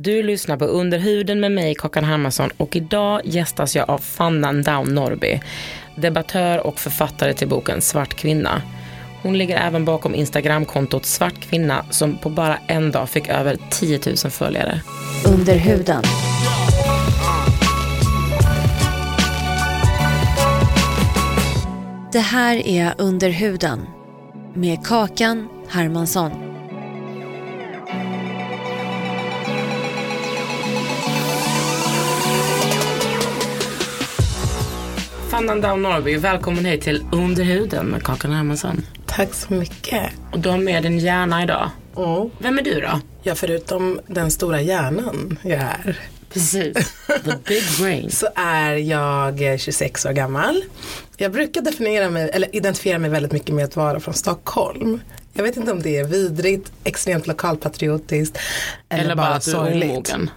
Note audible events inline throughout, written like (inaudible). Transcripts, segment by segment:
Du lyssnar på Under huden med mig, Kakan Hermansson och idag gästas jag av Fanna Down Norby, debattör och författare till boken Svart kvinna. Hon ligger även bakom Instagramkontot Svart kvinna som på bara en dag fick över 10 000 följare. Under huden. Det här är Under huden med Kakan Hermansson. Fanna Down Norby, välkommen hit till Underhuden med Kakan Hermansson. Tack så mycket. Och du har med din hjärna idag. Mm. Vem är du då? Ja, förutom den stora hjärnan jag är, Precis, (laughs) the big brain. så är jag eh, 26 år gammal. Jag brukar definiera mig, eller identifiera mig väldigt mycket med att vara från Stockholm. Jag vet inte om det är vidrigt, extremt lokalpatriotiskt eller, Eller bara bara sorgligt. omogen.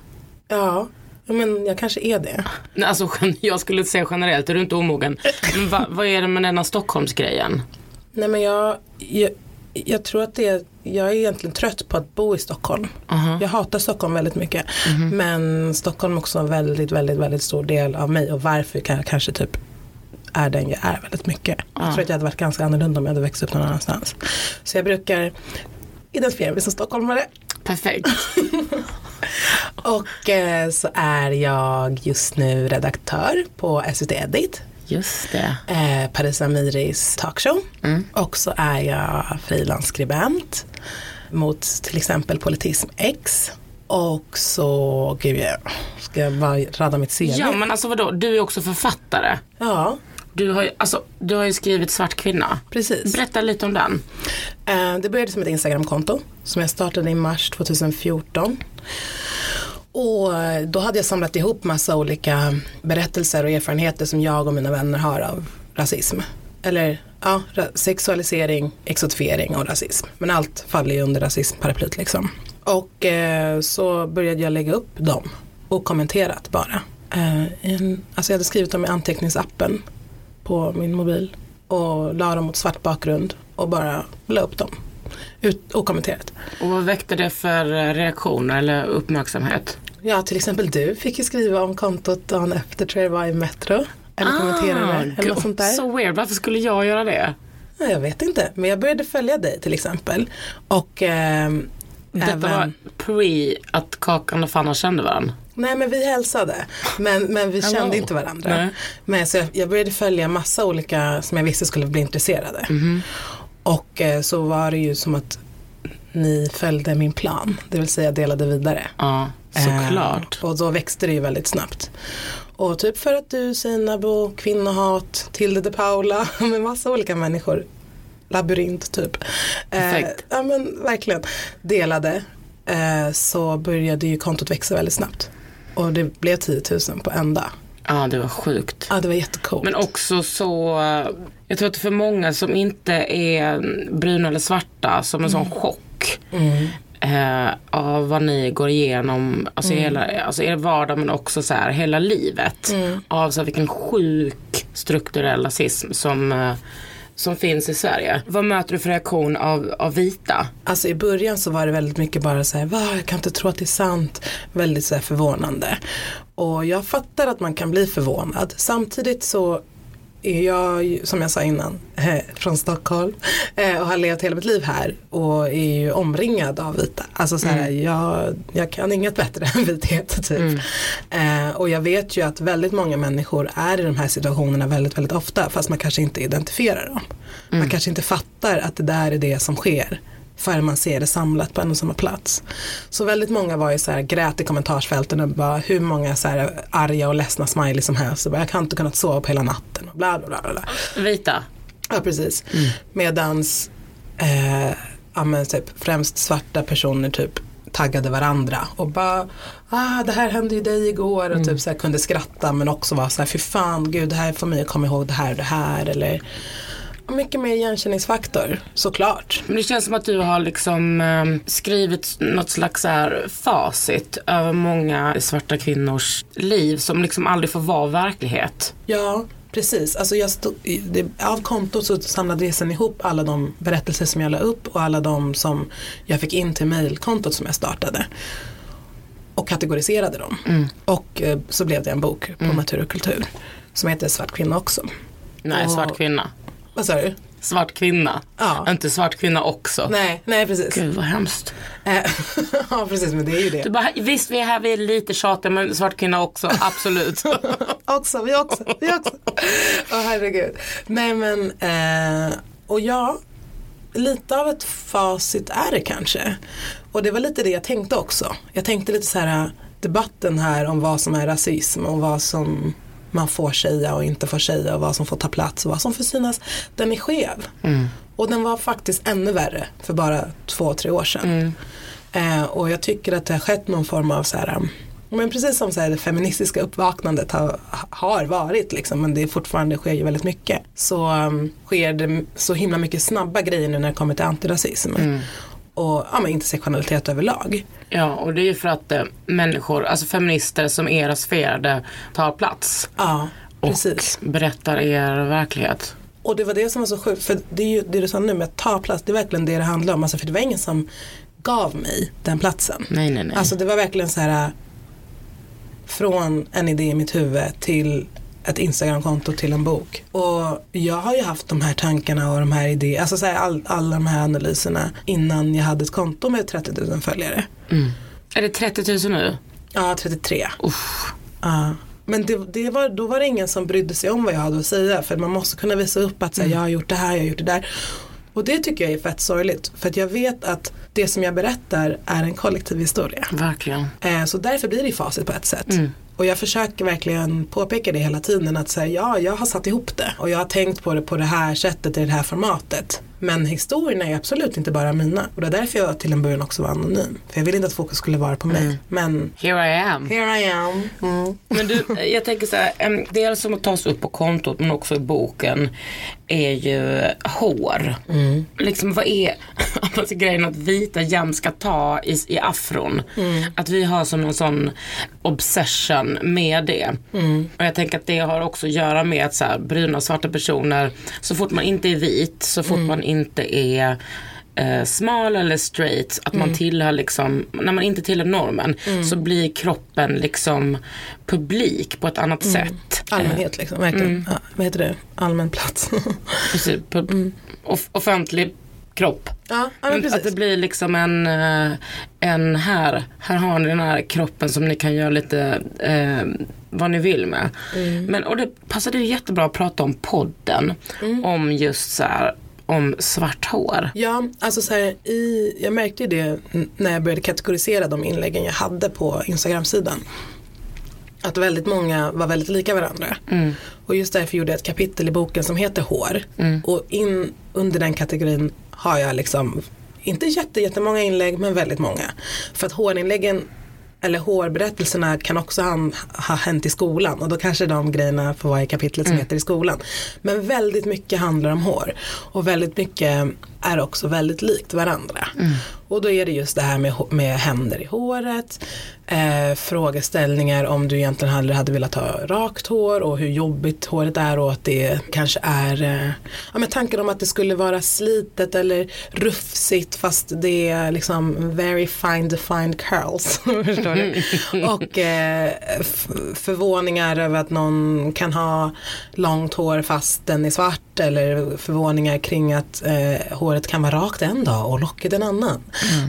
Ja, men jag kanske är det. Nej, Alltså, jag skulle säga generellt, är du inte omogen? Va, vad är det med denna Stockholmsgrejen? Nej men jag, jag, jag tror att det är, jag är egentligen trött på att bo i Stockholm. Jag hatar Stockholm väldigt mycket. Men Stockholm är också en väldigt, väldigt, väldigt stor del av mig och varför kan jag kanske typ är den jag är väldigt mycket. Jag tror att jag hade varit ganska annorlunda om jag hade växt upp någon annanstans. Så jag brukar identifiera mig som stockholmare. Perfekt. (laughs) (laughs) Och eh, så är jag just nu redaktör på SVT Edit. Just det. eh, Paris Amiris talkshow. Och så är jag frilansskribent mot till exempel Politism X. Och så, gud jag ska jag bara rada mitt CV? Ja men alltså vadå, du är också författare. Ja, Du har ju, alltså, du har ju skrivit Svart kvinna. precis. Berätta lite om den. Eh, det började som ett Instagramkonto som jag startade i mars 2014. Och då hade jag samlat ihop massa olika berättelser och erfarenheter som jag och mina vänner har av rasism. Eller ja, sexualisering, exotifiering och rasism. Men allt faller ju under rasismparaplyt liksom. Och eh, så började jag lägga upp dem och kommenterat bara. Eh, en, alltså jag hade skrivit dem i anteckningsappen på min mobil och la dem mot svart bakgrund och bara la upp dem. Ut, okommenterat. Och vad väckte det för eh, reaktioner eller uppmärksamhet? Ja, till exempel du fick ju skriva om kontot dagen efter tror jag det var i Metro. Eller kommentera det, eller något sånt där. Så weird, varför skulle jag göra det? Ja, jag vet inte, men jag började följa dig till exempel. Och ehm, Detta även, var pre att Kakan och Fanna kände varandra. Nej men vi hälsade, men, men vi Hello. kände inte varandra. Nej. Men så jag, jag började följa massa olika som jag visste skulle bli intresserade. Mhm. Och eh, så var det ju som att ni följde min plan, det vill säga delade vidare. Ja, såklart. Eh, och då växte det ju väldigt snabbt. Och typ för att du, Seinabo, kvinnohat, Tilde de Paula, (laughs) med massa olika människor. Labyrint typ. Perfekt. Eh, ja men verkligen. Delade. Eh, så började ju kontot växa väldigt snabbt. Och det blev 10 000 på en dag. Ja, det var sjukt. Ja det var jättecoolt. Men också så, jag tror att för många som inte är bruna eller svarta, som en sån chock. Eh, av vad ni går igenom, alltså, hela, alltså er vardag men också så här, hela livet. Av så här, vilken sjuk strukturell rasism som, eh, som finns i Sverige. Vad möter du för reaktion av, av vita? Alltså i början så var det väldigt mycket bara så här, va, jag kan inte tro att det är sant. Väldigt så här förvånande. Och jag fattar att man kan bli förvånad. Samtidigt så jag, som jag sa innan, (laughs) från Stockholm eh, och har levt hela mitt liv här och är ju omringad av vita. Alltså så här, jag, jag kan inget bättre (laughs) än vithet typ. Eh, och jag vet ju att väldigt många människor är i de här situationerna väldigt, väldigt ofta fast man kanske inte identifierar dem. Man kanske inte fattar att det där är det som sker förrän man ser det samlat på en och samma plats. Så väldigt många var ju så här, grät i kommentarsfälten och bara hur många så här arga och ledsna smileys som helst. Och bara, jag kan inte kunnat sova på hela natten och bla bla bla. bla. Vita. Ja precis. Medans eh, ja, men typ, främst svarta personer typ taggade varandra och bara ah det här hände ju dig igår och typ så här, kunde skratta men också vara så här fy fan gud det här får mig att komma ihåg det här och det här eller mycket mer igenkänningsfaktor såklart. Men det känns som att du har liksom eh, skrivit något slags här facit över många svarta kvinnors liv som liksom aldrig får vara verklighet. Ja, precis. Alltså jag stod, det, av kontot så samlade jag sen ihop alla de berättelser som jag la upp och alla de som jag fick in till mejlkontot som jag startade. Och kategoriserade dem. Och eh, så blev det en bok på Natur och kultur. Som heter Svart kvinna också. Nej, Och- svart kvinna. Vad sa du? Svart kvinna. Ja. Inte svart kvinna också. Nej, nej precis. Gud vad hemskt. Eh, (laughs) ja precis men det är ju det. Du bara, visst vi är här, vi är lite tjatiga men svart kvinna också, absolut. (laughs) också, vi också, vi också. Åh herregud. Nej men, eh, och ja, lite av ett facit är det kanske. Och det var lite det jag tänkte också. Jag tänkte lite så här debatten här om vad som är rasism och vad som man får säga och inte får säga och vad som får ta plats och vad som får synas. Den är skev. Och den var faktiskt ännu värre för bara två, tre år sedan. Eh, och jag tycker att det har skett någon form av så här men precis som så här, det feministiska uppvaknandet har, har varit liksom, men det är fortfarande sker ju väldigt mycket. Så um, sker det så himla mycket snabba grejer nu när det kommer till antirasism. Och ja, men intersektionalitet överlag. Ja, och det är ju för att eh, människor, alltså feminister som är rasifierade tar plats Ja, precis. och berättar er verklighet. Och det var det som var så sjukt, för det är ju det du sa nu med att ta plats, det är verkligen det det handlar om. Alltså, för det var ingen som gav mig den platsen. Nej, nej, nej. Alltså det var verkligen så här från en idé i mitt huvud till ett Instagramkonto till en bok. Och jag har ju haft de här tankarna och de här idéerna, alltså så här, all, alla de här analyserna innan jag hade ett konto med 30 000 följare. Är det 30 000 nu? Ja, 33. Ja. Men det, det var, då var det ingen som brydde sig om vad jag hade att säga för man måste kunna visa upp att så här, jag har gjort det här, jag har gjort det där. Och det tycker jag är fett sorgligt för att jag vet att det som jag berättar är en kollektiv historia. Verkligen. Eh, Så därför blir det facit på ett sätt. Mm. Och jag försöker verkligen påpeka det hela tiden att säga ja, jag har satt ihop det och jag har tänkt på det på det här sättet i det här formatet. Men historierna är absolut inte bara mina och det är därför jag till en början också var anonym. För jag ville inte att fokus skulle vara på mig. Men Here I am. here I am. Mm. Men du, jag tänker så här, em, dels som att tas upp på kontot men också i boken är ju hår. Liksom vad är (laughs) alltså, grejen att vita jämt ska ta i, i afron. Att vi har som någon sån obsession med det. Och jag tänker att det har också att göra med att så här, bruna och svarta personer, så fort man inte är vit, så fort man inte är eh, smal eller straight, att man tillhör liksom, när man inte tillhör normen så blir kroppen liksom publik på ett annat sätt. Allmänhet liksom, verkligen. Ja, vad heter det? Allmän plats. (laughs) Precis, offentlig kropp. ja, ja, men Men att det blir liksom en, eh, en här, här har ni den här kroppen som ni kan göra lite eh, vad ni vill med. Men, och det passade ju jättebra att prata om podden, om just så här, om svart hår. Ja, alltså så här, i, jag märkte ju det när jag började kategorisera de inläggen jag hade på Instagram-sidan. Att väldigt många var väldigt lika varandra. Och just därför gjorde jag ett kapitel i boken som heter hår. Och in under den kategorin har jag liksom, inte jätte, jättemånga inlägg men väldigt många. För att hårinläggen eller hårberättelserna kan också ha, ha hänt i skolan och då kanske de grejerna får vara i kapitlet som heter i skolan. Men väldigt mycket handlar om hår och väldigt mycket är också väldigt likt varandra. Och då är det just det här med, med händer i håret, eh, frågeställningar om du egentligen hellre hade velat ha rakt hår och hur jobbigt håret är och att det kanske är, eh, ja men tanken om att det skulle vara slitet eller rufsigt fast det är liksom very fine defined curls. (laughs) Förstår du? Och eh, förvåningar över att någon kan ha långt hår fast den är svart eller förvåningar kring att eh, håret kan vara rakt en dag och lockigt en annan.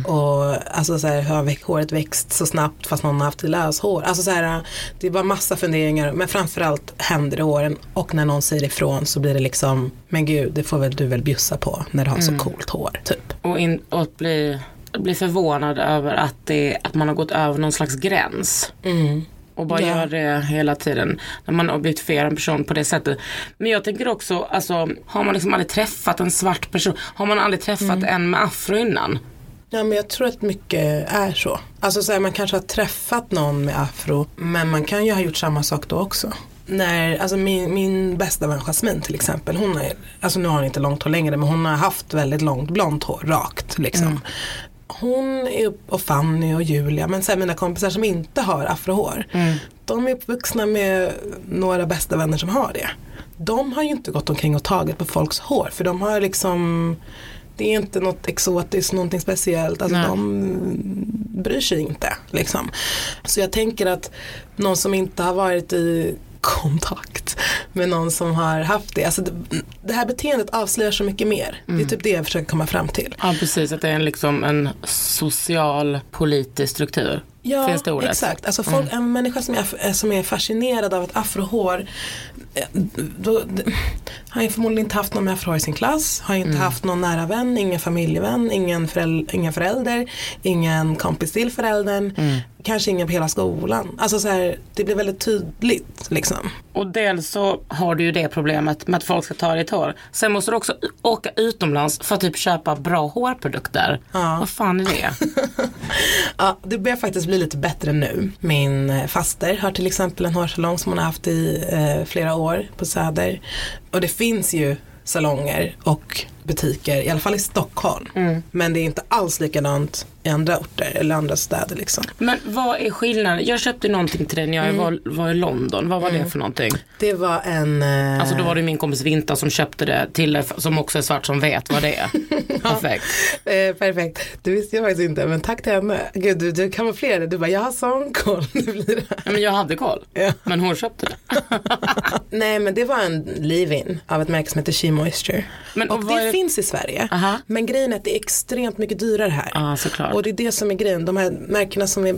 Och alltså så här, har väck- håret växt så snabbt fast någon har haft löshår. Alltså så här, det är bara massa funderingar men framförallt händer i håren och när någon säger ifrån så blir det liksom men gud det får väl du väl bjussa på när du har så coolt hår typ. Och, in, och bli, bli förvånad över att, det, att man har gått över någon slags gräns. Och bara Ja. gör det hela tiden. När man objektifierar en person på det sättet. Men jag tänker också, alltså, har man liksom aldrig träffat en svart person? Har man aldrig träffat en med afro innan? Ja men jag tror att mycket är så. Alltså så här, man kanske har träffat någon med afro men man kan ju ha gjort samma sak då också. När, alltså min, min bästa vän Jasmine till exempel, hon är, alltså nu har hon inte långt hår längre men hon har haft väldigt långt blont hår, rakt liksom. Hon är upp, och Fanny och Julia, men sen mina kompisar som inte har afrohår, de är uppvuxna med några bästa vänner som har det. De har ju inte gått omkring och tagit på folks hår för de har liksom det är inte något exotiskt, någonting speciellt. Alltså Nej. de bryr sig inte. Liksom. Så jag tänker att någon som inte har varit i kontakt med någon som har haft det. Alltså det, det här beteendet avslöjar så mycket mer. Det är typ det jag försöker komma fram till. Ja precis, att det är en, liksom en social politisk struktur. Ja, Finns det ordet? exakt. Alltså folk, En människa som är, som är fascinerad av ett afrohår eh, då, har ju förmodligen inte haft någon med afrohår i sin klass, har inte haft någon nära vän, ingen familjevän, ingen, föräl, ingen förälder, ingen kompis till föräldern, kanske ingen på hela skolan. Alltså så här, det blir väldigt tydligt liksom. Och dels så har du ju det problemet med att folk ska ta ditt hår. Sen måste du också åka utomlands för att typ köpa bra hårprodukter. Ja. Vad fan är det? (laughs) Ja, det börjar faktiskt bli lite bättre nu. Min eh, faster har till exempel en hårsalong som hon har haft i eh, flera år på Söder. Och det finns ju salonger och butiker, i alla fall i Stockholm. Men det är inte alls likadant i andra orter eller andra städer liksom. Men vad är skillnaden? Jag köpte någonting till dig när jag var, var i London. Vad var det för någonting? Det var en... Eh, Alltså då var det min kompis Vinta som köpte det till som också är svart som vet vad det är. (laughs) Perfekt. eh, perfekt, det visste jag faktiskt inte men tack till henne. Gud du, du kamouflerade, du bara jag har sån koll. (laughs) Det blir det. Ja, men jag hade koll. Ja. Men hon köpte det. (laughs) Nej men det var en leave-in av ett märke som heter She Moisture. Men och och det det- finns i Sverige. Aha. Men grejen är att det är extremt mycket dyrare här. Ja, såklart. Och det är det som är grejen. De här märkena som är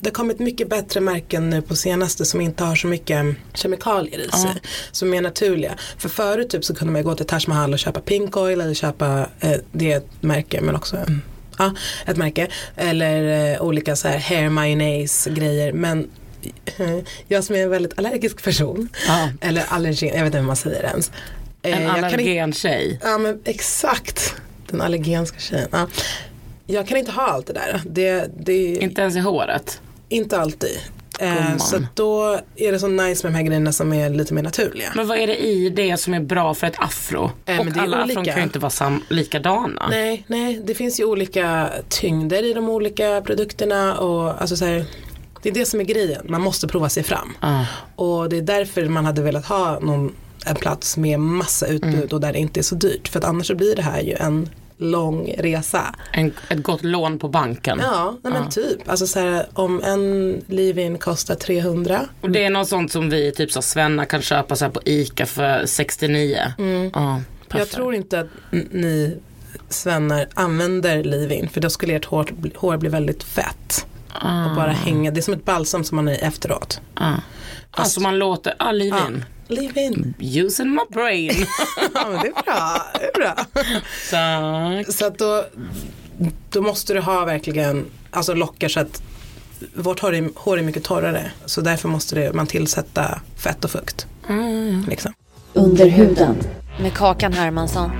det har kommit mycket bättre märken nu på senaste som inte har så mycket kemikalier i sig. Som är naturliga. För förut typ så kunde man gå till Taj Mahal och köpa Pink Oil eller köpa, eh, det är ett märke men också en, ja, ett märke. Eller eh, olika så här hair mayonnaise grejer. Men eh, (laughs) jag som är en väldigt allergisk person. Ja. Eller allergen, jag vet inte hur man säger ens. Eh, En allergen tjej. Ja men exakt. Den allergenska tjejen. Ja. Jag kan inte ha allt det där. Det, det Inte ens i håret. inte alltid. Eh, så då är det så nice med de här grejerna som är lite mer naturliga. Men vad är det i det som är bra för ett afro? Eh, men och alla afron olika. kan ju inte vara sam- likadana. Nej, nej, det finns ju olika tyngder i de olika produkterna och alltså så här, det är det som är grejen. Man måste prova sig fram. Ah. Och det är därför man hade velat ha någon, en plats med massa utbud Mm. och där det inte är så dyrt. För att annars så blir det här ju en lång resa. En, ett gott lån på banken. Ja, nej men typ. Alltså så här, om en leave-in kostar 300. Och det är något sånt som vi, typ så Svenna kan köpa så här på ICA för 69. Ja, Mm. Jag perfekt. tror inte att ni svennar använder leave-in för då skulle ert hår, hår bli väldigt fett. Ah. Och bara hänga, det är som ett balsam som man är efteråt. Ah. Alltså man låter, ah, leave in. Using my brain. (laughs) Ja men det är bra, det är bra. Tack. Så att då, då måste du ha verkligen, alltså lockar så att vårt hår är, hår är mycket torrare. Så därför måste det, man tillsätta fett och fukt. Liksom. Under huden. Med Kakan Hermansson.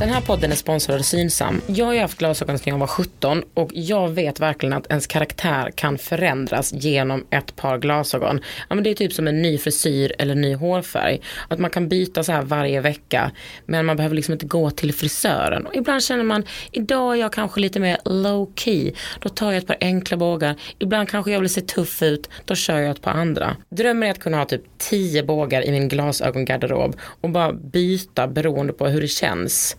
Den här podden är sponsrad av Synsam. Jag har ju haft glasögon sedan jag var 17 och jag vet verkligen att ens karaktär kan förändras genom ett par glasögon. Ja, men det är typ som en ny frisyr eller ny hårfärg. Att man kan byta så här varje vecka men man behöver liksom inte gå till frisören. Och ibland känner man, idag är jag kanske lite mer low key. Då tar jag ett par enkla bågar. Ibland kanske jag vill se tuff ut. Då kör jag ett par andra. Drömmen är att kunna ha typ 10 bågar i min glasögongarderob och bara byta beroende på hur det känns.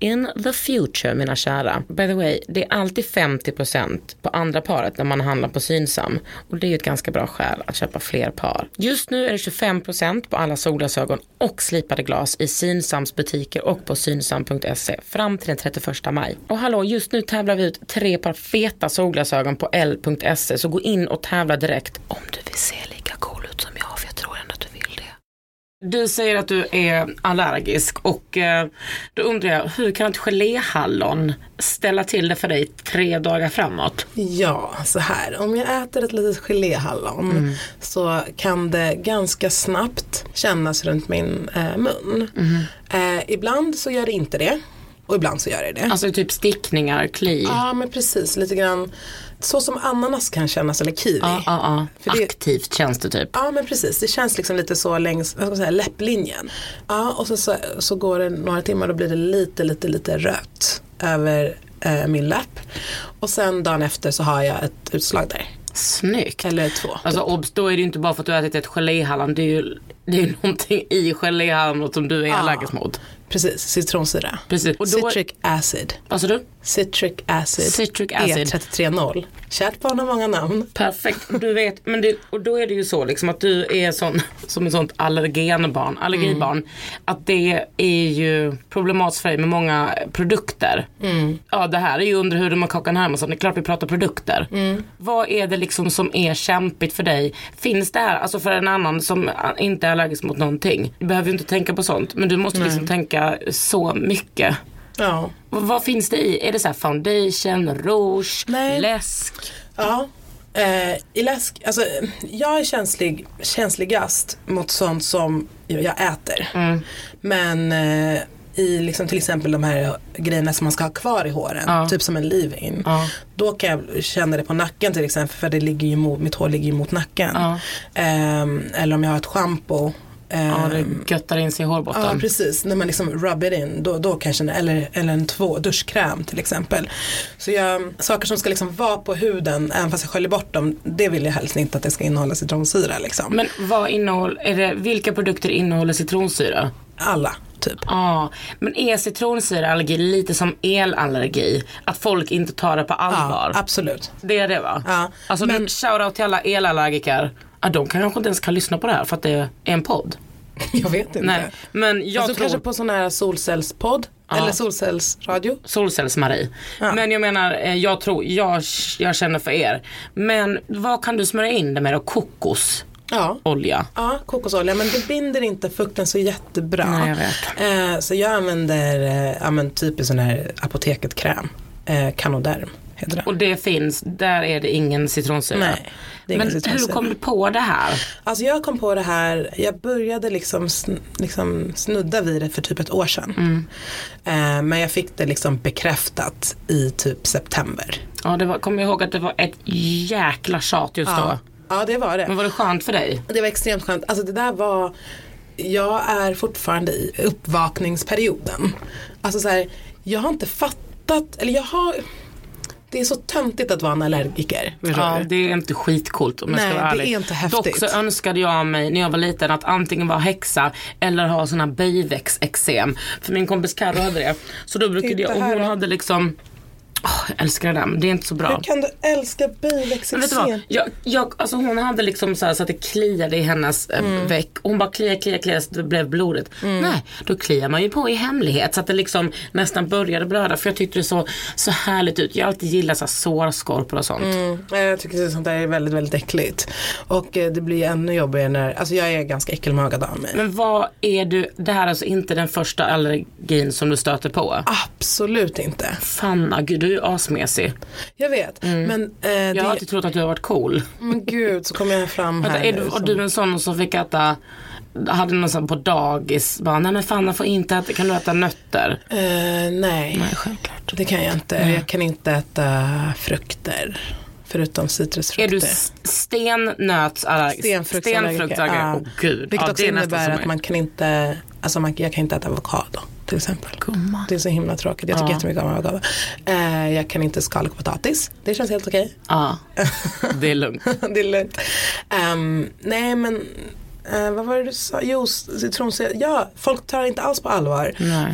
In the future mina kära. By the way, det är alltid 50% på andra paret när man handlar på Synsam. Och det är ju ett ganska bra skäl att köpa fler par. Just nu är det 25% på alla solglasögon och slipade glas i Synsams butiker och på synsam.se fram till den 31 maj. Och hallå, just nu tävlar vi ut tre par feta solglasögon på l.se så gå in och tävla direkt om du vill se lika cool ut som jag för jag tror ändå att du vill det. Du säger att du är allergisk och eh, då undrar jag, hur kan ett geléhallon ställa till det för dig tre dagar framåt? Ja, så här. Om jag äter ett litet geléhallon Mm. så kan det ganska snabbt kännas runt min eh, mun. Mm-hmm. Eh, ibland så gör det inte det och ibland så gör det det. Alltså typ stickningar, kli. Ja men precis, lite grann så som ananas kan kännas eller kiwi. Ja, ja, ja. Det- Aktivt känns det typ. Ja men precis, det känns liksom lite så längs vad ska man säga, läpplinjen. Ja och så, så, så går det några timmar då blir det lite lite lite rött över eh, min läpp. Och sen dagen efter så har jag ett utslag där. Snyggt. Eller två. Alltså obs, då är det ju inte bara för att du har ätit ett geléhallon. Det är ju det är någonting i geléhallonet som du är allergisk mot. Precis, citronsyra. Precis. Och då, Citric acid. vad sa du? Citric acid. Citric acid. E330. Kärt barn har många namn. Perfekt, du vet, men det, och då är det ju så liksom att du är sån, som ett sånt allergenbarn, allergibarn. Att det är ju problematiskt för dig med många produkter. Ja det här är ju under huden med Kakan Hermansson, det är klart vi pratar produkter. Vad är det liksom som är kämpigt för dig? Finns det här, alltså för en annan som inte är allergisk mot någonting. Du behöver ju inte tänka på sånt, men du måste liksom tänka så mycket. Ja. Vad, finns det i? Är det så här foundation, rouge, Nej. läsk? Ja. Eh, I läsk, alltså jag är känslig, känsligast mot sånt som jag äter. Mm. Men eh, i liksom till exempel de här grejerna som man ska ha kvar i håren, Ja. typ som en leave-in. Ja. Då kan jag känna det på nacken till exempel för det ligger ju mot, mitt hår ligger ju mot nacken. Ja. Ehm, eller om jag har ett schampo. Ehm, Ja, det göttar in sig i hårbotten. Ja precis, när man liksom rub it in då, då kan jag känna, eller, eller en två, duschkräm till exempel. Så jag, saker som ska liksom vara på huden även fast jag sköljer bort dem, det vill jag helst inte att det ska innehålla citronsyra liksom. Men vad innehåller, är det, vilka produkter innehåller citronsyra? Alla, typ. Ja, men är citronsyraallergi lite som elallergi? Att folk inte tar det på allvar? Ja, absolut. det är det va? Ja, Alltså men... shoutout till alla elallergiker. Ja, de kanske inte ens kan lyssna på det här för att det är en podd. (laughs) Jag vet inte. Nej, men jag alltså tror... kanske på sån här solcellspodd eller solcellsradio. Solcells-Marie. Ja. Men jag menar, eh, jag tror, jag, jag känner för er. Men vad kan du smörja in det med då? Kokos? Ja. Olja? Ja, kokosolja men det binder inte fukten så jättebra. Nej, jag vet. Eh, så jag använder eh, ja, men typ sån här apoteket kräm. Eh, Canoderm heter den. Och det finns, där är det ingen citronsyra. Nej, det ingen Men hur citronsyra. kom du på det här? Alltså jag kom på det här, jag började liksom, liksom snudda vid det för typ ett år sedan. Mm. Eh, men jag fick det liksom bekräftat i typ september. Ja, det var, kommer jag ihåg att det var ett jäkla tjat just Ja, då. ja det var det. Men var det skönt för dig? Det var extremt skönt. Alltså det där var, jag är fortfarande i uppvakningsperioden. Alltså så här, jag har inte fattat, eller jag har, det är så töntigt att vara en allergiker. Ja, du? det är inte skitcoolt om jag Nej, ska vara det ärlig. är inte häftigt. Dock så önskade jag mig när jag var liten att antingen vara häxa eller ha såna böjväxteksem. För min kompis Carro hade det. Så då brukade jag, och här hon hade liksom, åh, jag älskar men det är inte så bra. Hur kan du älska Men vet du vad? biväxteksem? Jag, jag, alltså hon hade liksom så, här, så att det kliade i hennes eh, Mm. Och hon bara kliade, kliade, kliade så det blev blodigt. Nej, då kliar man ju på i hemlighet så att det liksom nästan började blöda. För jag tyckte det såg så härligt ut. Jag har alltid gillat så här, sårskorpor och sånt. Mm, jag tycker att sånt där är väldigt, väldigt äckligt. Och eh, det blir ännu jobbigare när, alltså jag är ganska äckelmagad av mig. Men vad är du, det här är alltså inte den första allergin som du stöter på? Absolut inte. Fanna, gud du är asmesig. Jag vet. Men, eh, Jag har det, alltid trott att du har varit cool. men gud så kommer jag fram Vänta, här är nu du, var som- du en sån som fick äta hade någon sån på dagis, bara, nej men fan man får inte äta, kan du äta nötter? Eh, nej, Nej, självklart. det kan jag inte. Jag kan inte äta frukter. Förutom citrusfrukter. Är du stennötsallergiker? Stenfruktsallergiker. Stenfruktsallergiker, Ja. åh gud. Vilket ja, också är innebär att man kan inte, alltså man, jag kan inte äta avokado till exempel. Gumman. Det är så himla tråkigt. Jag tycker Ja. jättemycket om avokado. Eh, jag kan inte skala potatis. Det känns helt okej. Ja, (laughs) det är lugnt. det är lugnt. Ehm, nej men eh, vad var det du sa? Jo, citronsyra. Ja, folk tar inte alls på allvar.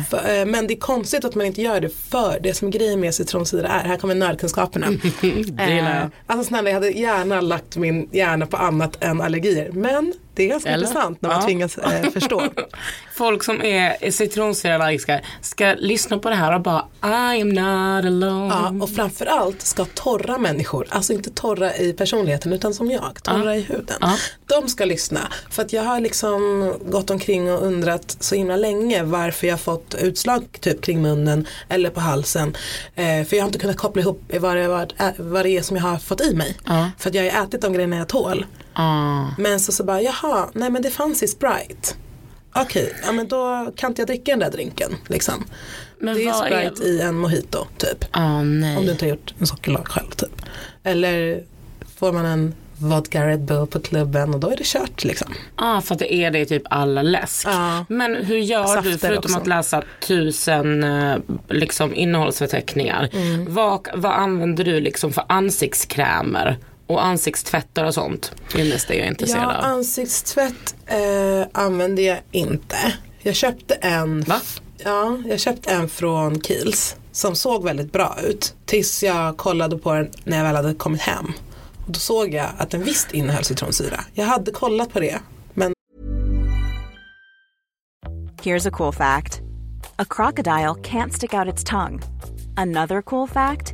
För, eh, men det är konstigt att man inte gör det för det som grejen med citronsyra är. Här kommer nördkunskaperna. (laughs) Jag. alltså snälla, jag hade gärna lagt min hjärna på annat än allergier. Men det är ganska Eller? intressant när man Ja. tvingas eh, (laughs) förstå. Folk som är citronsyraallergiska ska lyssna på det här och bara I am not alone. Ja, och framförallt ska torra människor, alltså inte torra i personligheten utan som jag, torra i huden. Ja. De ska lyssna. För att jag har liksom gått omkring och undrat så himla länge varför jag fått utslag typ kring munnen eller på halsen. Eh, för jag har inte kunnat koppla ihop vad det, vad, det är som jag har fått i mig. Ja. För att jag har ätit de grejerna jag tål. Ah. Men så, så bara, jaha, nej men det fanns i Sprite. Okej, ja men då kan inte jag dricka den där drinken liksom. Men det är vad är- Sprite i en mojito typ. Ah, nej. Om du inte har gjort en sockerlag själv typ. Eller får man en vodka Red Bull på klubben och då är det kört liksom. Ja, för att det är det i typ alla läsk. Ja. Men hur gör du Safter förutom också. att läsa tusen eh, liksom, innehållsförteckningar? Mm. Vad, vad använder du liksom för ansiktskrämer och ansiktstvättar och sånt? Är det jag är Ja, intresserad av. ansiktstvätt eh, använder jag inte. Jag köpte en Va? Ja, jag köpte en från Kiehl's som såg väldigt bra ut. Tills jag kollade på den när jag väl hade kommit hem. Och då såg jag att den visst innehöll citronsyra. Jag hade kollat på det. Men Here's a cool fact a crocodile can't stick out its tongue. Another cool fact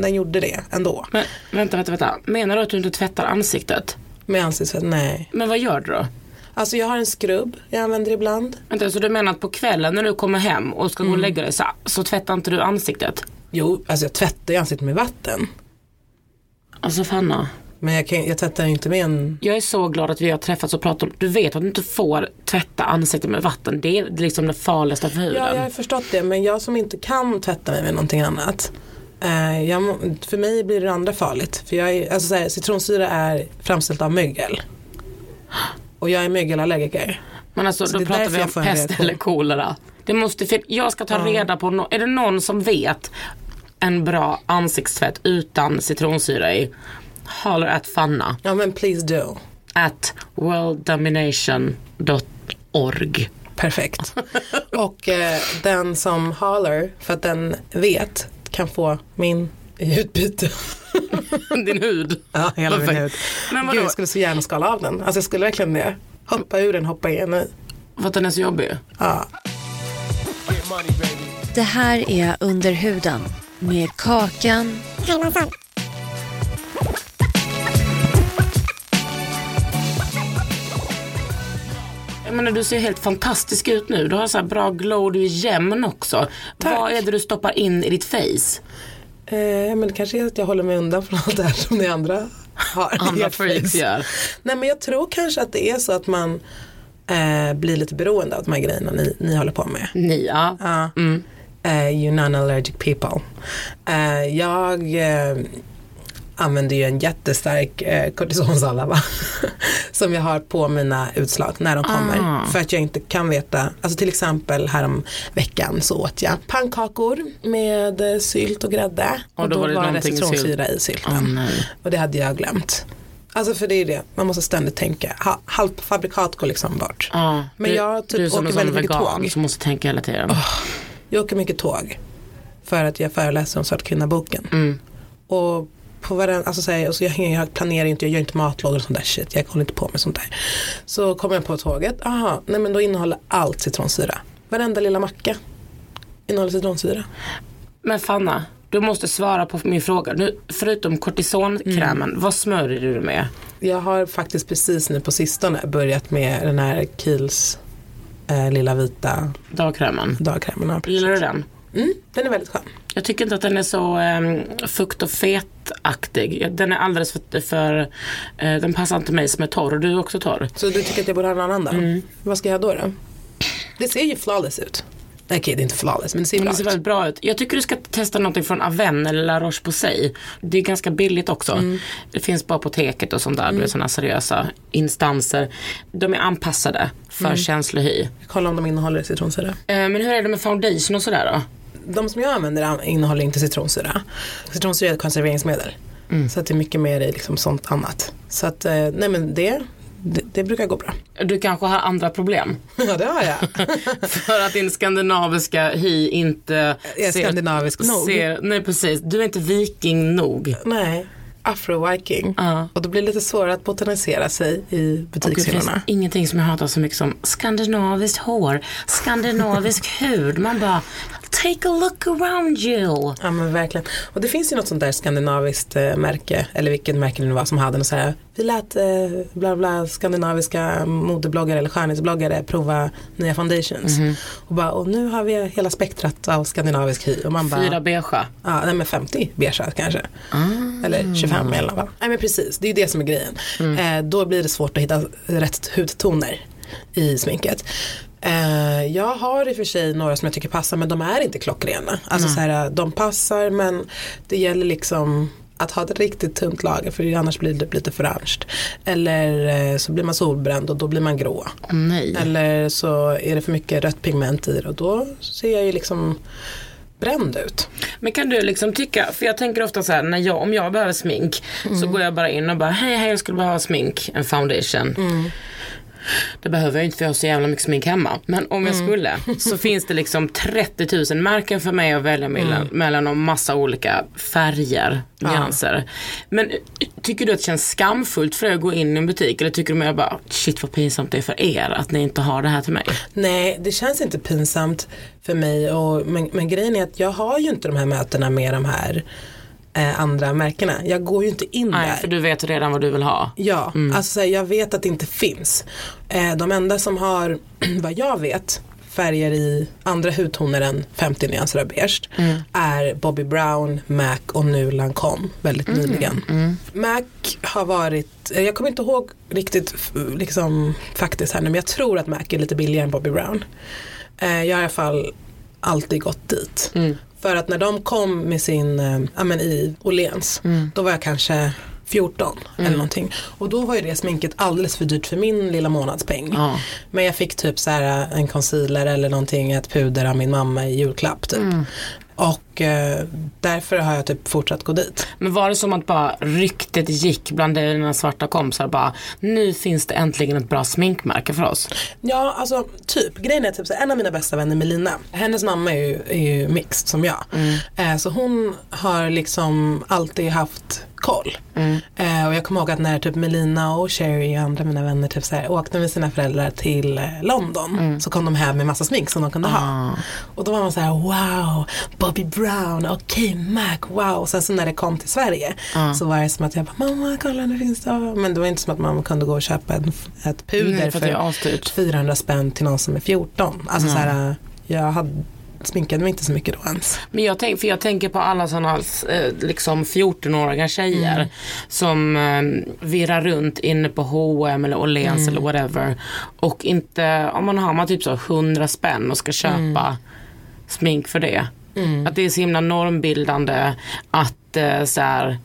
Den gjorde det ändå. Men vänta, vänta, vänta. Menar du att du inte tvättar ansiktet? Med ansiktstvätt, nej. Men vad gör du då? Alltså jag har en skrubb jag använder ibland. Vänta, så du menar att på kvällen när du kommer hem och ska gå och lägga dig så, så tvättar inte du ansiktet? Jo, alltså jag tvättar ju ansiktet med vatten. Alltså Fanna, Men jag, kan, jag tvättar inte med en... jag är så glad att vi har träffats och pratat om, du vet att du inte får tvätta ansiktet med vatten. Det är liksom det farligaste för huden. Ja, jag har förstått det. Men jag som inte kan tvätta mig med någonting annat. Eh, jag, för mig blir det andra farligt. För jag är, alltså så här, citronsyra är framställt av mögel. Och jag är mögelallergiker. Men alltså Så då pratar vi om pest eller kolera. Det måste, jag ska ta reda på, no- är det någon som vet en bra ansiktstvätt utan citronsyra i? Holler at Fanna. Ja men please do. At worlddomination.org. Perfekt. Och eh, den som holler för att den vet kan få min i utbyte. (laughs) Din hud. Ja, hela min Perfekt. hud. Men vadå? Gud, jag skulle så gärna skala av den. Alltså jag skulle verkligen det. Hoppa ur den, hoppa in i. För att den är så jobbig. Ja. Det här är Under huden med Kakan Jag menar du ser helt fantastisk ut nu. Du har så här bra glow, du är jämn också. Tack. Vad är det du stoppar in i ditt face? Eh, men det kanske är att jag håller mig undan från allt det här som ni andra har. Andra freaks gör. Nej men jag tror kanske att det är så att man eh, blir lite beroende av de här grejerna ni, ni håller på med. Ni, ja. Ja. Mm. Eh, you non-allergic people. Eh, jag, eh, använder ju en jättestark eh, kortisonsalva (laughs) som jag har på mina utslag när de kommer. Ah. För att jag inte kan veta, alltså till exempel härom veckan så åt jag pannkakor med sylt och grädde. Och då var det någonting i citronsyra i sylten. Nej. och det hade jag glömt. Alltså för det är det, man måste ständigt tänka. Ha, halvfabrikat går liksom bort. Ja, Men du, jag typ du som åker väldigt mycket vegan tåg. som måste tänka hela tiden. Jag åker mycket tåg. För att jag föreläser om Svart kvinna-boken. Mm. Och på varenda, alltså så här, alltså jag, jag planerar inte, jag gör inte matlådor och sånt där shit. Jag håller inte på med sånt där. Så kommer jag på tåget, aha, nej men då innehåller allt citronsyra. Varenda lilla macka innehåller citronsyra. Men Fanna, du måste svara på min fråga. Nu, förutom kortisonkrämen, Mm. vad smörjer du med? Jag har faktiskt precis nu på sistone börjat med den här Kiehl's eh, lilla vita Dagkrämen. dagkrämen. Gillar du den? Mm, den är väldigt skön. Jag tycker inte att den är så um, fukt och fetaktig. Den är alldeles för, för eh, den passar inte mig som är torr och du är också torr. Så du tycker att jag borde ha en annan då? Mm. Vad ska jag då då? Det ser ju flawless ut. Okej, det är inte flawless men det ser Men bra det ser ut. väldigt bra ut. Jag tycker du ska testa någonting från Aven eller La Roche-Posay. Det är ganska billigt också. Mm. Det finns på apoteket och sånt där. Vet sådana seriösa instanser. De är anpassade för Mm. känslig hy. Kolla om de innehåller citronsyra. Eh, men hur är det med foundation och sådär då? De som jag använder an- innehåller inte citronsyra. Citronsyra är ett konserveringsmedel. Mm. Så att det är mycket mer i liksom sånt annat. Så att, eh, nej men det, det, det brukar gå bra. Du kanske har andra problem. (laughs) Ja det har jag. (laughs) För att din skandinaviska hy inte Är skandinavisk nog. Ser, nej precis, du är inte viking nog. nej, afro-viking. Ja. Och då blir det lite svårare att botanisera sig i Och det finns butikshyllorna. ingenting som jag hatar så mycket som skandinaviskt hår, skandinavisk (laughs) hud. Man bara, take a look around you. Ja men verkligen. Och det finns ju något sånt där skandinaviskt eh, märke, eller vilket märke det nu var som hade något så här, vi lät eh, bla bla skandinaviska modebloggare eller skönhetsbloggare prova nya foundations. Mhm. Och, bara, och nu har vi hela spektrat av skandinavisk hy. Och man bara, Fyra beigea. Ja, nej men 50 beigea kanske. Ah. Eller 25 i alla fall. Nej men precis, det är ju det som är grejen. Mm. Eh, då blir det svårt att hitta rätt hudtoner i sminket. Eh, jag har i och för sig några som jag tycker passar men de är inte klockrena. Alltså så här, de passar men det gäller liksom att ha ett riktigt tunt lager för annars blir det lite för orange. Eller eh, så blir man solbränd och då blir man grå. Nej. Eller så är det för mycket rött pigment i det och då ser jag ju liksom bränd ut. Men kan du liksom tycka, för jag tänker ofta så här, när jag, om jag behöver smink så går jag bara in och bara, hej hej jag skulle behöva smink, en foundation. Det behöver jag inte för jag har så jävla mycket smink hemma. Men om jag skulle så (laughs) finns det liksom 30 000 märken för mig att välja mellan, mellan och massa olika färger, nyanser. Men eh, tycker du att det känns skamfullt för dig att gå in i en butik eller tycker du mer bara shit vad pinsamt det är för er att ni inte har det här till mig? Nej, det känns inte pinsamt för mig. Och, men, men grejen är att jag har ju inte de här mötena med de här eh, andra märkena. Jag går ju inte in Nej, där. för du vet redan vad du vill ha. Ja, alltså så här, jag vet att det inte finns. Eh, de enda som har, (clears throat) vad jag vet, färger i andra hudtoner än 50 nyanser av beige är Bobby Brown, MAC och nu Lancome väldigt nyligen. MAC har varit, eh, jag kommer inte ihåg riktigt liksom faktiskt här nu men jag tror att MAC är lite billigare än Bobby Brown. Eh, jag har i alla fall alltid gått dit. För att när de kom med sin, eh, ja men i Åhléns, då var jag kanske 14 eller någonting. Och då var ju det sminket alldeles för dyrt för min lilla månadspeng. Ja. Men jag fick typ så här en concealer eller någonting, ett puder av min mamma i julklapp typ. Och eh, därför har jag typ fortsatt gå dit. Men var det som att bara ryktet gick bland dina svarta kompisar bara nu finns det äntligen ett bra sminkmärke för oss. Ja, alltså typ. Grejen är typ så en av mina bästa vänner Melina, hennes mamma är ju, är ju mixed som jag. Eh, så hon har liksom alltid haft koll. Eh, och jag kommer ihåg att när typ Melina och Sherry och andra mina vänner typ så här, åkte med sina föräldrar till eh, London så kom de hem med massa smink som de kunde ha. Och då var man så här wow, Bobby Brown, okej Mac, wow. Och sen så när det kom till Sverige så var det som att jag bara mamma kolla nu finns det. Men det var inte som att mamma kunde gå och köpa en, ett puder Nej, för asdyrt. 400 spänn till någon som är 14. Alltså så här, jag hade, sminkade mig inte så mycket då ens. Men jag, tänk, för jag tänker på alla sådana eh, liksom 14-åriga tjejer som eh, virrar runt inne på H&M eller Åhléns eller whatever. Och inte, om man har man typ så 100 spänn och ska köpa smink för det. Att det är så himla normbildande att eh, så här,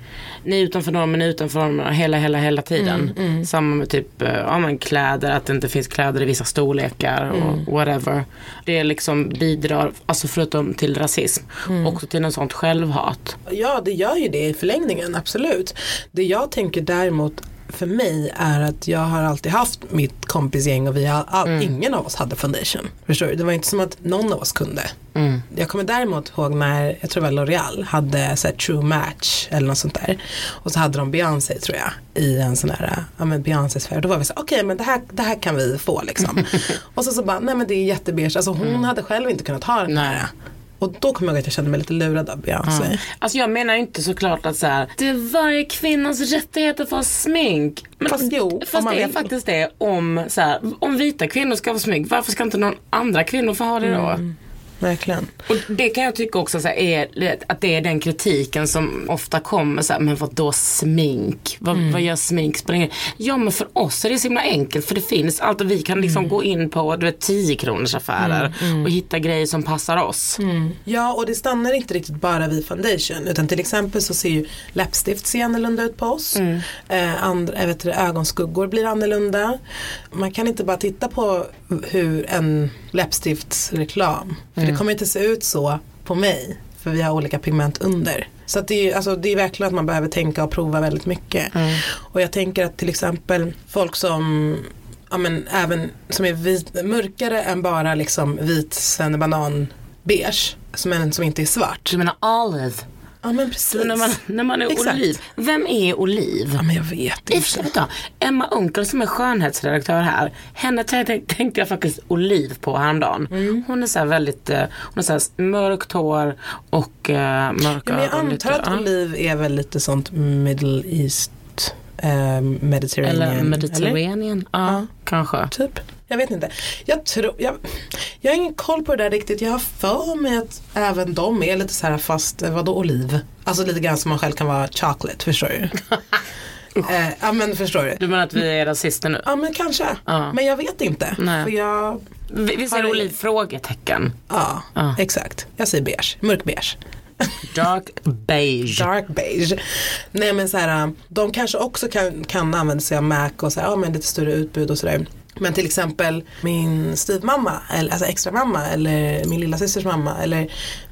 ni är utanför normen, ni är utanför normen hela, hela, hela tiden. Samma med typ eh, ja, men kläder, att det inte finns kläder i vissa storlekar och whatever. Det liksom bidrar, alltså förutom till rasism, också till en sånt självhat. Ja, det gör ju det i förlängningen, absolut. Det jag tänker däremot för mig är att jag har alltid haft mitt kompisgäng och vi har all, ingen av oss hade foundation. Förstår du? Det var inte som att någon av oss kunde. Jag kommer däremot ihåg när, jag tror det var L'Oreal hade så true match eller något sånt där. Och så hade de Beyoncé tror jag i en sån här, ja men Beyoncés färg. Då var vi så okej men det här, det här kan vi få liksom. (laughs) och så så bara, nej men det är jättebeige. Alltså hon hade själv inte kunnat ha den här. Och då kommer jag ihåg att jag kände mig lite lurad av Beyoncé. Alltså jag menar ju inte såklart att så här, det är varje kvinnas rättighet att få smink. Men, Fast jo, fast det är faktiskt det om, så här, om vita kvinnor ska få smink, varför ska inte någon andra kvinnor få ha det då? Mm. Verkligen. Och det kan jag tycka också så här, är, att det är den kritiken som ofta kommer så här, men vad då smink? Vad, Mm. vad gör smink? Spelar Ja men för oss är det så himla enkelt för det finns allt och vi kan liksom Mm. gå in på du vet, 10 kronors affärer och hitta grejer som passar oss. Mm. Ja och det stannar inte riktigt bara vid foundation utan till exempel så ser ju läppstift ser annorlunda ut på oss. Eh, andra, vet, ögonskuggor blir annorlunda. Man kan inte bara titta på hur en läppstiftsreklam, för det kommer inte se ut så på mig för vi har olika pigment under. Så att det, är, alltså, det är verkligen att man behöver tänka och prova väldigt mycket. Och jag tänker att till exempel folk som ja, men, även som är vit, mörkare än bara liksom vit svennebanan beige. Som, en, som inte är svart. Du menar olive? Ja men precis. När man, när man är Exakt. oliv. Vem är oliv? Ja men jag vet inte. Emma Unkel som är skönhetsredaktör här. Henne tänkte, jag faktiskt oliv på häromdagen. Mm. Hon är så väldigt, eh, hon har så här mörkt hår och uh, mörka Ja, men jag ögon. lite, antar att ja. oliv är väl lite sånt middle east eh, mediterranean. Eller Mediterranean. Ja, Ja. kanske. Typ. Jag vet inte. Jag tror, jag, jag har ingen koll på det där riktigt. Jag har för mig att även de är lite så här fast, eh, vadå oliv? Alltså lite grann som man själv kan vara chocolate, förstår du? (laughs) eh, ja men förstår du? Du menar att vi är rasister nu? Ja men kanske. Ja. Men jag vet inte. Nej. För jag, Vi, vi ser Har du- oliv? Frågetecken. ja, Ja. exakt. Jag säger beige, mörkbeige. (laughs) Dark beige. Dark beige. Nej men så här, de kanske också kan, kan använda sig av Mac och så här, ja, men lite större utbud och sådär. Men till exempel min styvmamma, eller alltså extra mamma eller min lilla systers mamma eller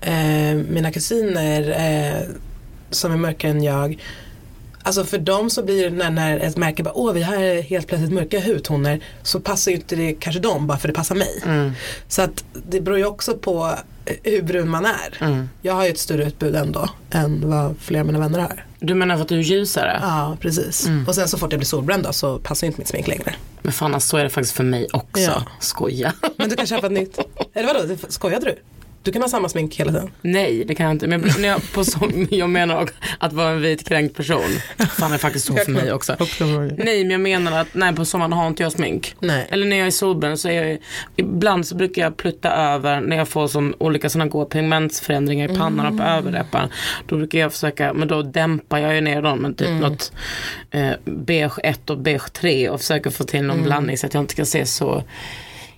eh, mina kusiner eh, som är mörkare än jag. Alltså för dem så blir det när, när ett märke bara, åh vi har helt plötsligt mörka hudtoner så passar ju inte det kanske dem bara för det passar mig. Så att det beror ju också på eh, hur brun man är. Jag har ju ett större utbud ändå än vad flera av mina vänner har. Du menar för att du är ljusare? Ja, precis. Och sen så fort jag blir solbränd då, så passar inte mitt smink längre. Men fan alltså, så är det faktiskt för mig också. Ja. Skoja. Men du kan köpa ett nytt. (laughs) Eller vadå, det- skojade du? Du kan ha samma smink hela tiden. Nej, det kan jag inte. Men jag, när jag, på så, (laughs) jag menar att vara en vit kränkt person. Fan det är faktiskt så för mig också. Nej, men jag menar att nej, på sommaren har inte jag smink. Nej. Eller när jag är solbränd så är jag ibland så brukar jag plutta över när jag får som olika sådana goda pigmentsförändringar i pannan och på överläppen. Då brukar jag försöka, men då dämpar jag ju ner dem med typ något eh, beige 1 och beige 3 och försöker få till någon blandning så att jag inte ska se så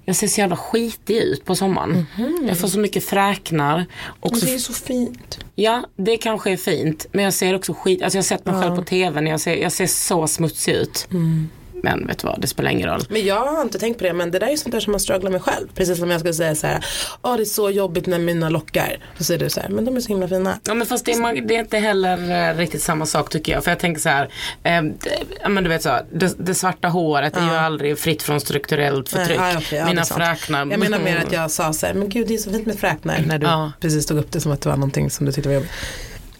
jag ser så jävla skitig ut på sommaren. Jag får så mycket fräknar. Och så det är så fint. Ja, det kanske är fint. Men jag ser också skit, alltså jag har sett mig själv på tv när jag ser, jag ser så smutsig ut. Men vet du vad, det spelar ingen roll. Men jag har inte tänkt på det, men det där är ju sånt där som man strugglar med själv. Precis som jag skulle säga så här, åh det är så jobbigt när mina lockar. Så säger du så här, men de är så himla fina. Ja men fast det är, det är inte heller eh, riktigt samma sak tycker jag. För jag tänker så här, eh, det, ja, men du vet så, det, det svarta håret är ju aldrig fritt från strukturellt förtryck. Nej, ja, det är Mina fräknar. Jag menar mer att jag sa så här, men gud det är så fint med fräknar. När du Ja. precis tog upp det som att det var någonting som du tyckte var jobbigt.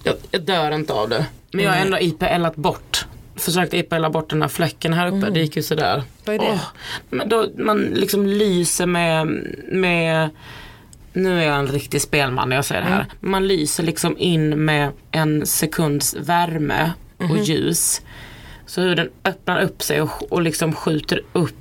jag, jag dör inte av det. Men jag har ändå IPLat bort. Försökt IPLa bort den här fläcken här uppe. Det gick ju sådär. Mm. Vad är det? Åh, men då, man liksom lyser med, med nu är jag en riktig spelman när jag säger det Mm. här. Man lyser liksom in med en sekunds värme och ljus. Så hur den öppnar upp sig och, och liksom skjuter upp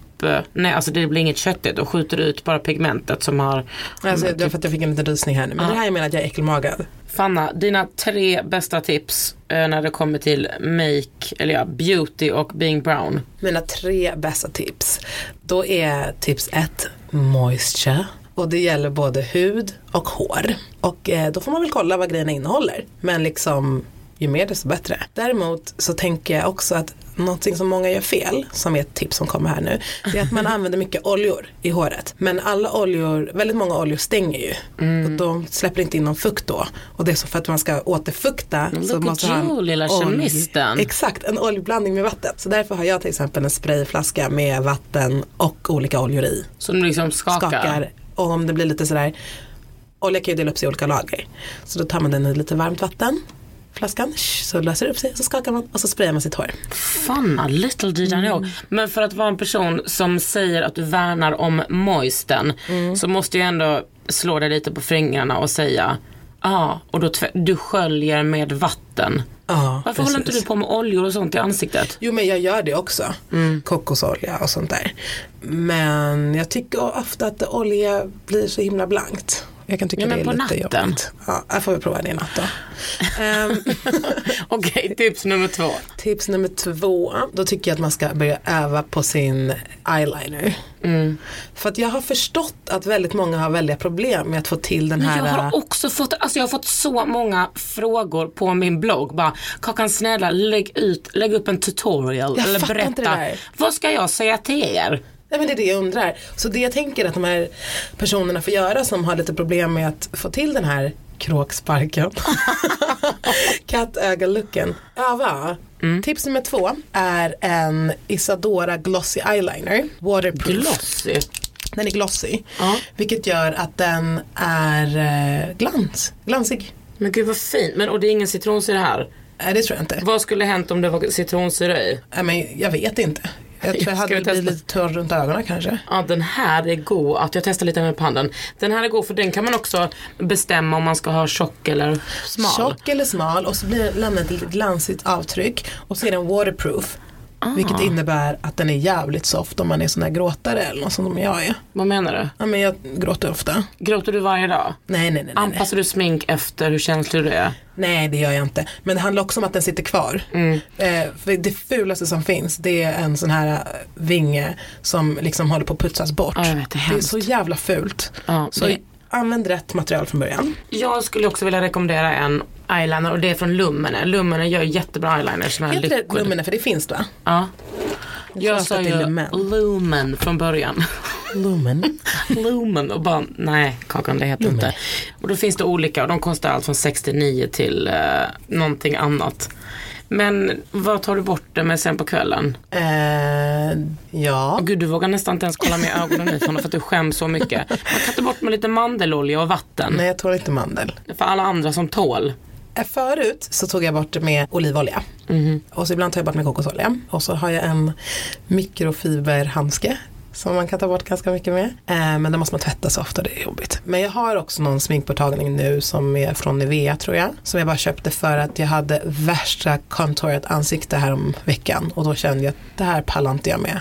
Nej alltså det blir inget köttigt och skjuter ut bara pigmentet som har Alltså, det var för att jag fick en liten rysning här nu. Men det här jag menar att jag är äckelmagad. Fanna, dina tre bästa tips eh, när det kommer till make, eller ja, beauty och being brown. Mina tre bästa tips. Då är tips ett moisture. Och det gäller både hud och hår. Och eh, då får man väl kolla vad grejerna innehåller. Men liksom ju mer desto bättre. Däremot så tänker jag också att någonting som många gör fel, som är ett tips som kommer här nu, det är att man (laughs) använder mycket oljor i håret. Men alla oljor, väldigt många oljor stänger ju. Och de släpper inte in någon fukt då. Och det är så för att man ska återfukta. så Look måste ha en you, lilla kemisten. Exakt, en oljeblandning med vatten. Så därför har jag till exempel en sprayflaska med vatten och olika oljor i. Som du liksom skakar. Skakar. Och om det blir lite sådär, olja kan ju dela upp sig i olika lager. Så då tar man den i lite varmt vatten, flaskan, så löser det upp sig, så skakar man och så sprayar man sitt hår. Fanna, little did I know. Men för att vara en person som säger att du värnar om moisten så måste jag ändå slå dig lite på fingrarna och säga Ja, och då du sköljer med vatten. Ja, Varför håller inte precis. du på med oljor och sånt i ansiktet? Jo men jag gör det också. Kokosolja och sånt där. Men jag tycker ofta att olja blir så himla blankt. Jag kan tycka Ja, det men är på lite natten. jobbigt. Ja, jag får väl prova det i natt då. Ehm, (laughs) Okej, tips nummer två. tips nummer två, då tycker jag att man ska börja öva på sin eyeliner. Mm. För att jag har förstått att väldigt många har väldiga problem med att få till den Men här jag har också fått, alltså jag har fått så många frågor på min blogg. Bara, Kakan snälla lägg, ut, lägg upp en tutorial Jag eller berätta. Vad ska jag säga till er? Nej men det är det jag undrar. Så det jag tänker att de här personerna får göra som har lite problem med att få till den här kråksparken. (laughs) Kattöga-looken. Öva. Mm. Tips nummer två är en Isadora Glossy Eyeliner. Waterproof. Glossy. Den är glossy. Ja. Vilket gör att den är eh, glans. glansig. Men gud vad fint. Men och det är ingen citronsyra här. Nej det tror jag inte. Vad skulle hänt om det var citronsyra i? Nej, men jag vet inte. Jag tror jag hade vi blivit lite torr runt ögonen kanske. Ja den här är god, att jag testar lite med handen. Den här är god för den kan man också bestämma om man ska ha tjock eller smal. Tjock eller smal och så blir lämnar ett lite glansigt avtryck och så är den waterproof. Vilket innebär att den är jävligt soft om man är sån där gråtare eller något som jag är. Vad menar du? Ja men jag gråter ofta. Gråter du varje dag? Nej nej nej. nej, nej. Anpassar du smink efter hur känslig du är? Nej det gör jag inte. Men det handlar också om att den sitter kvar. Eh, för det fulaste som finns det är en sån här eh, vinge som liksom håller på att putsas bort. Ja, vet, det är det är så jävla fult. Ja, så det- använd rätt material från början. Jag skulle också vilja rekommendera en eyeliner och det är från Lumene. Lumene gör jättebra eyeliner som är Heter det. Lumene för det finns va? Ja. Jag sa ju Lumen. Lumen från början. Lumen. (laughs) Lumen och bara nej Kakan det heter inte. Och då finns det olika och de kostar allt från 69 till uh, någonting annat. Men vad tar du bort det med sen på kvällen? Eh, ja. Åh gud du vågar nästan inte ens kolla med ögonen i honom för att du skäms så mycket. Man kan ta bort med lite mandelolja och vatten. Nej jag tål inte mandel. För alla andra som tål. Eh, Förut så tog jag bort det med olivolja. Och så ibland tar jag bort med kokosolja. Och så har jag en mikrofiberhandske. Som man kan ta bort ganska mycket med. Eh, men den måste man tvätta så ofta, det är jobbigt. Men jag har också någon sminkborttagning nu som är från Nivea tror jag. Som jag bara köpte för att jag hade värsta contourat ansikte här om veckan. Och då kände jag att det här pallar inte jag med.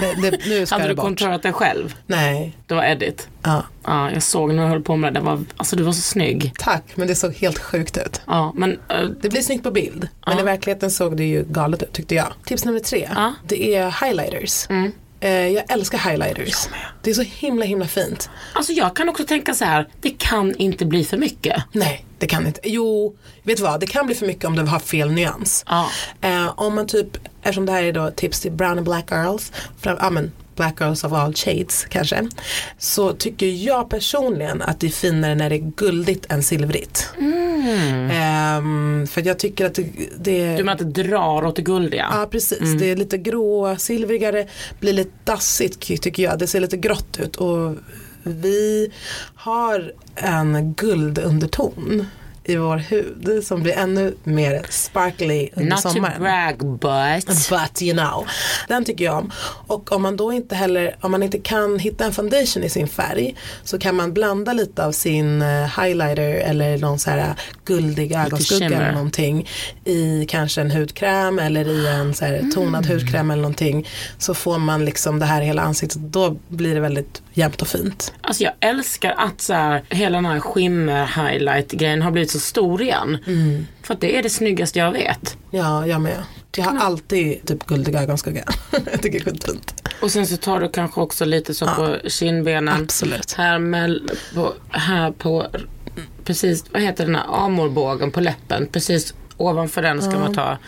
Det, det, nu ska (laughs) Hade det du bort. konturat dig själv? Nej, Det var Edit. ja. Ja, jag såg när du höll på med det. det var, alltså du var så snygg. tack. Men det såg helt sjukt ut. Ja, men eh, Det blir snyggt på bild, men Ja. i verkligheten såg det ju galet ut tyckte jag. Tips nummer tre, Ja. det är highlighters. Mm. Eh, jag älskar highlighters. Det är så himla himla fint. alltså jag kan också tänka så här. Det kan inte bli för mycket. Nej, det kan inte. Jo, vet du vad, det kan bli för mycket om du har fel nyans. Ja. Eh, om man typ, eftersom det här är då tips till brown and black girls, fram, ja, men black girls of all shades kanske. Så tycker jag personligen att det är finare när det är guldigt än silvrigt. Ehm, för jag tycker att det, det Mm. Du menar att det drar åt det guldiga? Ja precis, det är lite grå, silvrigare, blir lite dassigt tycker jag. Det ser lite grått ut och vi har en guldunderton i vår hud som blir ännu mer sparkly under Not sommaren. to brag but. But you know. Den tycker jag om. Och om man då inte heller, om man inte kan hitta en foundation i sin färg så kan man blanda lite av sin eh, highlighter eller någon så här guldig ögonskugga eller någonting i kanske en hudkräm eller i en så här tonad hudkräm eller någonting så får man liksom det här hela ansiktet då blir det väldigt jämnt och fint. Alltså jag älskar att så här, hela den här skimmer highlight grejen har blivit så stor igen. Mm. För att det är det snyggaste jag vet. Ja, jag med. Jag har alltid typ guldig ögonskugga. (laughs) jag tycker det är skitfint. Och sen så tar du kanske också lite så på kindbenen. Absolut. Här, med, på, här på, precis, vad heter den här amorbågen på läppen. Precis ovanför den ska man ta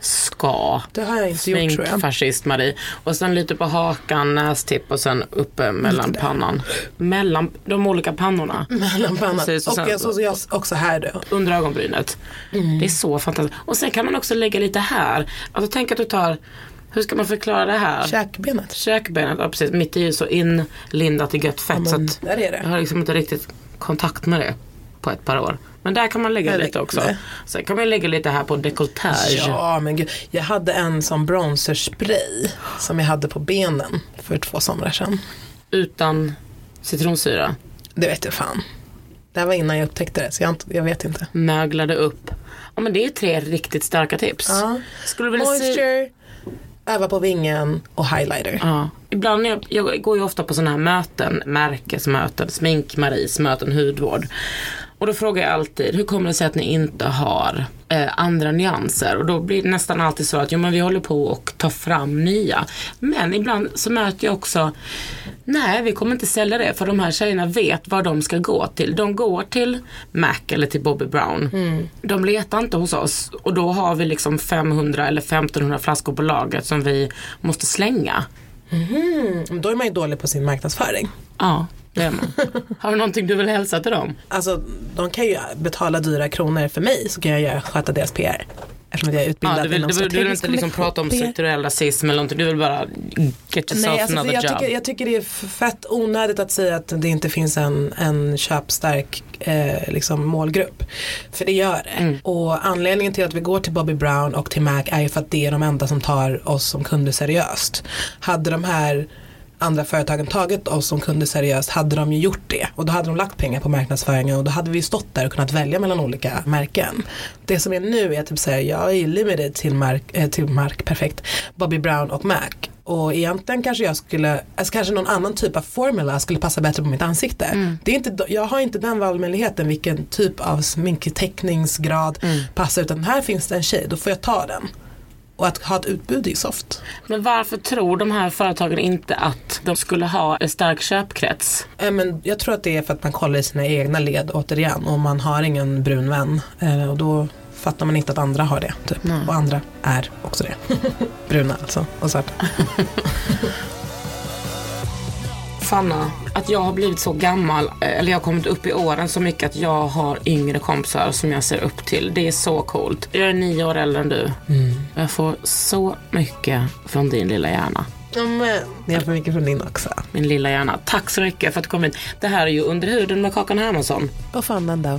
ska. Det har jag inte gjort tror jag. Sminkfascist Marie. Och sen lite på hakan, nästipp och sen uppe mellan pannan. Mellan de olika pannorna. Mellan pannan. Precis, och och sen- så, så jag också här då. Under ögonbrynet. Mm. Det är så fantastiskt. Och sen kan man också lägga lite här. Alltså tänk att du tar, hur ska man förklara det här? Käkbenet. Käkbenet, ja precis. Mitt är ju så inlindat i gött fett så men att där är det. jag har liksom inte riktigt kontakt med det på ett par år. Men där kan man lägga lite också. Sen kan man lägga lite här på dekolletage. Ja men gud. Jag hade en sån bronzerspray som jag hade på benen för två somrar sedan. Utan citronsyra. Det vet jag fan. Det här var innan jag upptäckte det så jag, jag vet inte. Möglade upp. Ja men det är tre riktigt starka tips. Ja. Skulle vilja. Moisture, öva på vingen och highlighter. Ja. Ibland, jag, jag går ju ofta på sådana här möten, märkesmöten, smink-Maries möten, hudvård. Och då frågar jag alltid, hur kommer det sig att ni inte har eh, andra nyanser? Och då blir det nästan alltid så att, jo men vi håller på och tar fram nya. Men ibland så möter jag också, nej vi kommer inte sälja det för de här tjejerna vet vad de ska gå till. De går till Mac eller till Bobby Brown. De letar inte hos oss och då har vi liksom 500 eller 1500 flaskor på lagret som vi måste slänga. Mm, Då är man ju dålig på sin marknadsföring. Ja, det är man. Har du någonting du vill hälsa till dem? Alltså de kan ju betala dyra kronor för mig så kan jag sköta deras PR. Eftersom jag är utbildad Ja, du, vill, inom du, vill, du vill inte liksom prata om strukturell rasism eller någonting. Du vill bara get yourself Nej, alltså, another jag, job. tycker, jag tycker det är fett onödigt att säga att det inte finns en, en köpstark eh, liksom målgrupp. För det gör det. Mm. Och anledningen till att vi går till Bobby Brown och till Mac är ju för att det är de enda som tar oss som kunder seriöst. Hade de här andra företagen tagit oss som kunder seriöst hade de ju gjort det och då hade de lagt pengar på marknadsföringen och då hade vi stått där och kunnat välja mellan olika märken. Det som är nu är typ såhär, jag är limited till Mark, eh, till Mark, perfekt, Bobby Brown och Mac och egentligen kanske jag skulle, alltså kanske någon annan typ av formula skulle passa bättre på mitt ansikte. Det är inte, jag har inte den valmöjligheten vilken typ av sminktäckningsgrad passar utan här finns det en tjej, då får jag ta den. Och att ha ett utbud är soft. Men varför tror de här företagen inte att de skulle ha en stark köpkrets? Eh, Men jag tror att det är för att man kollar i sina egna led återigen och man har ingen brun vän. Eh, Och då fattar man inte att andra har det. Typ. Och andra är också det. (laughs) Bruna alltså och svarta. (laughs) Fanna, att jag har blivit så gammal, eh, eller jag har kommit upp i åren så mycket att jag har yngre kompisar som jag ser upp till. Det är så coolt. Jag är nio år äldre än du. Jag får så mycket från din lilla hjärna. Ja, men ni har för mycket från din också. Min lilla hjärna. Tack så mycket för att du kom hit. Det här är ju Under huden med Kakan Hermansson. Vad fan den där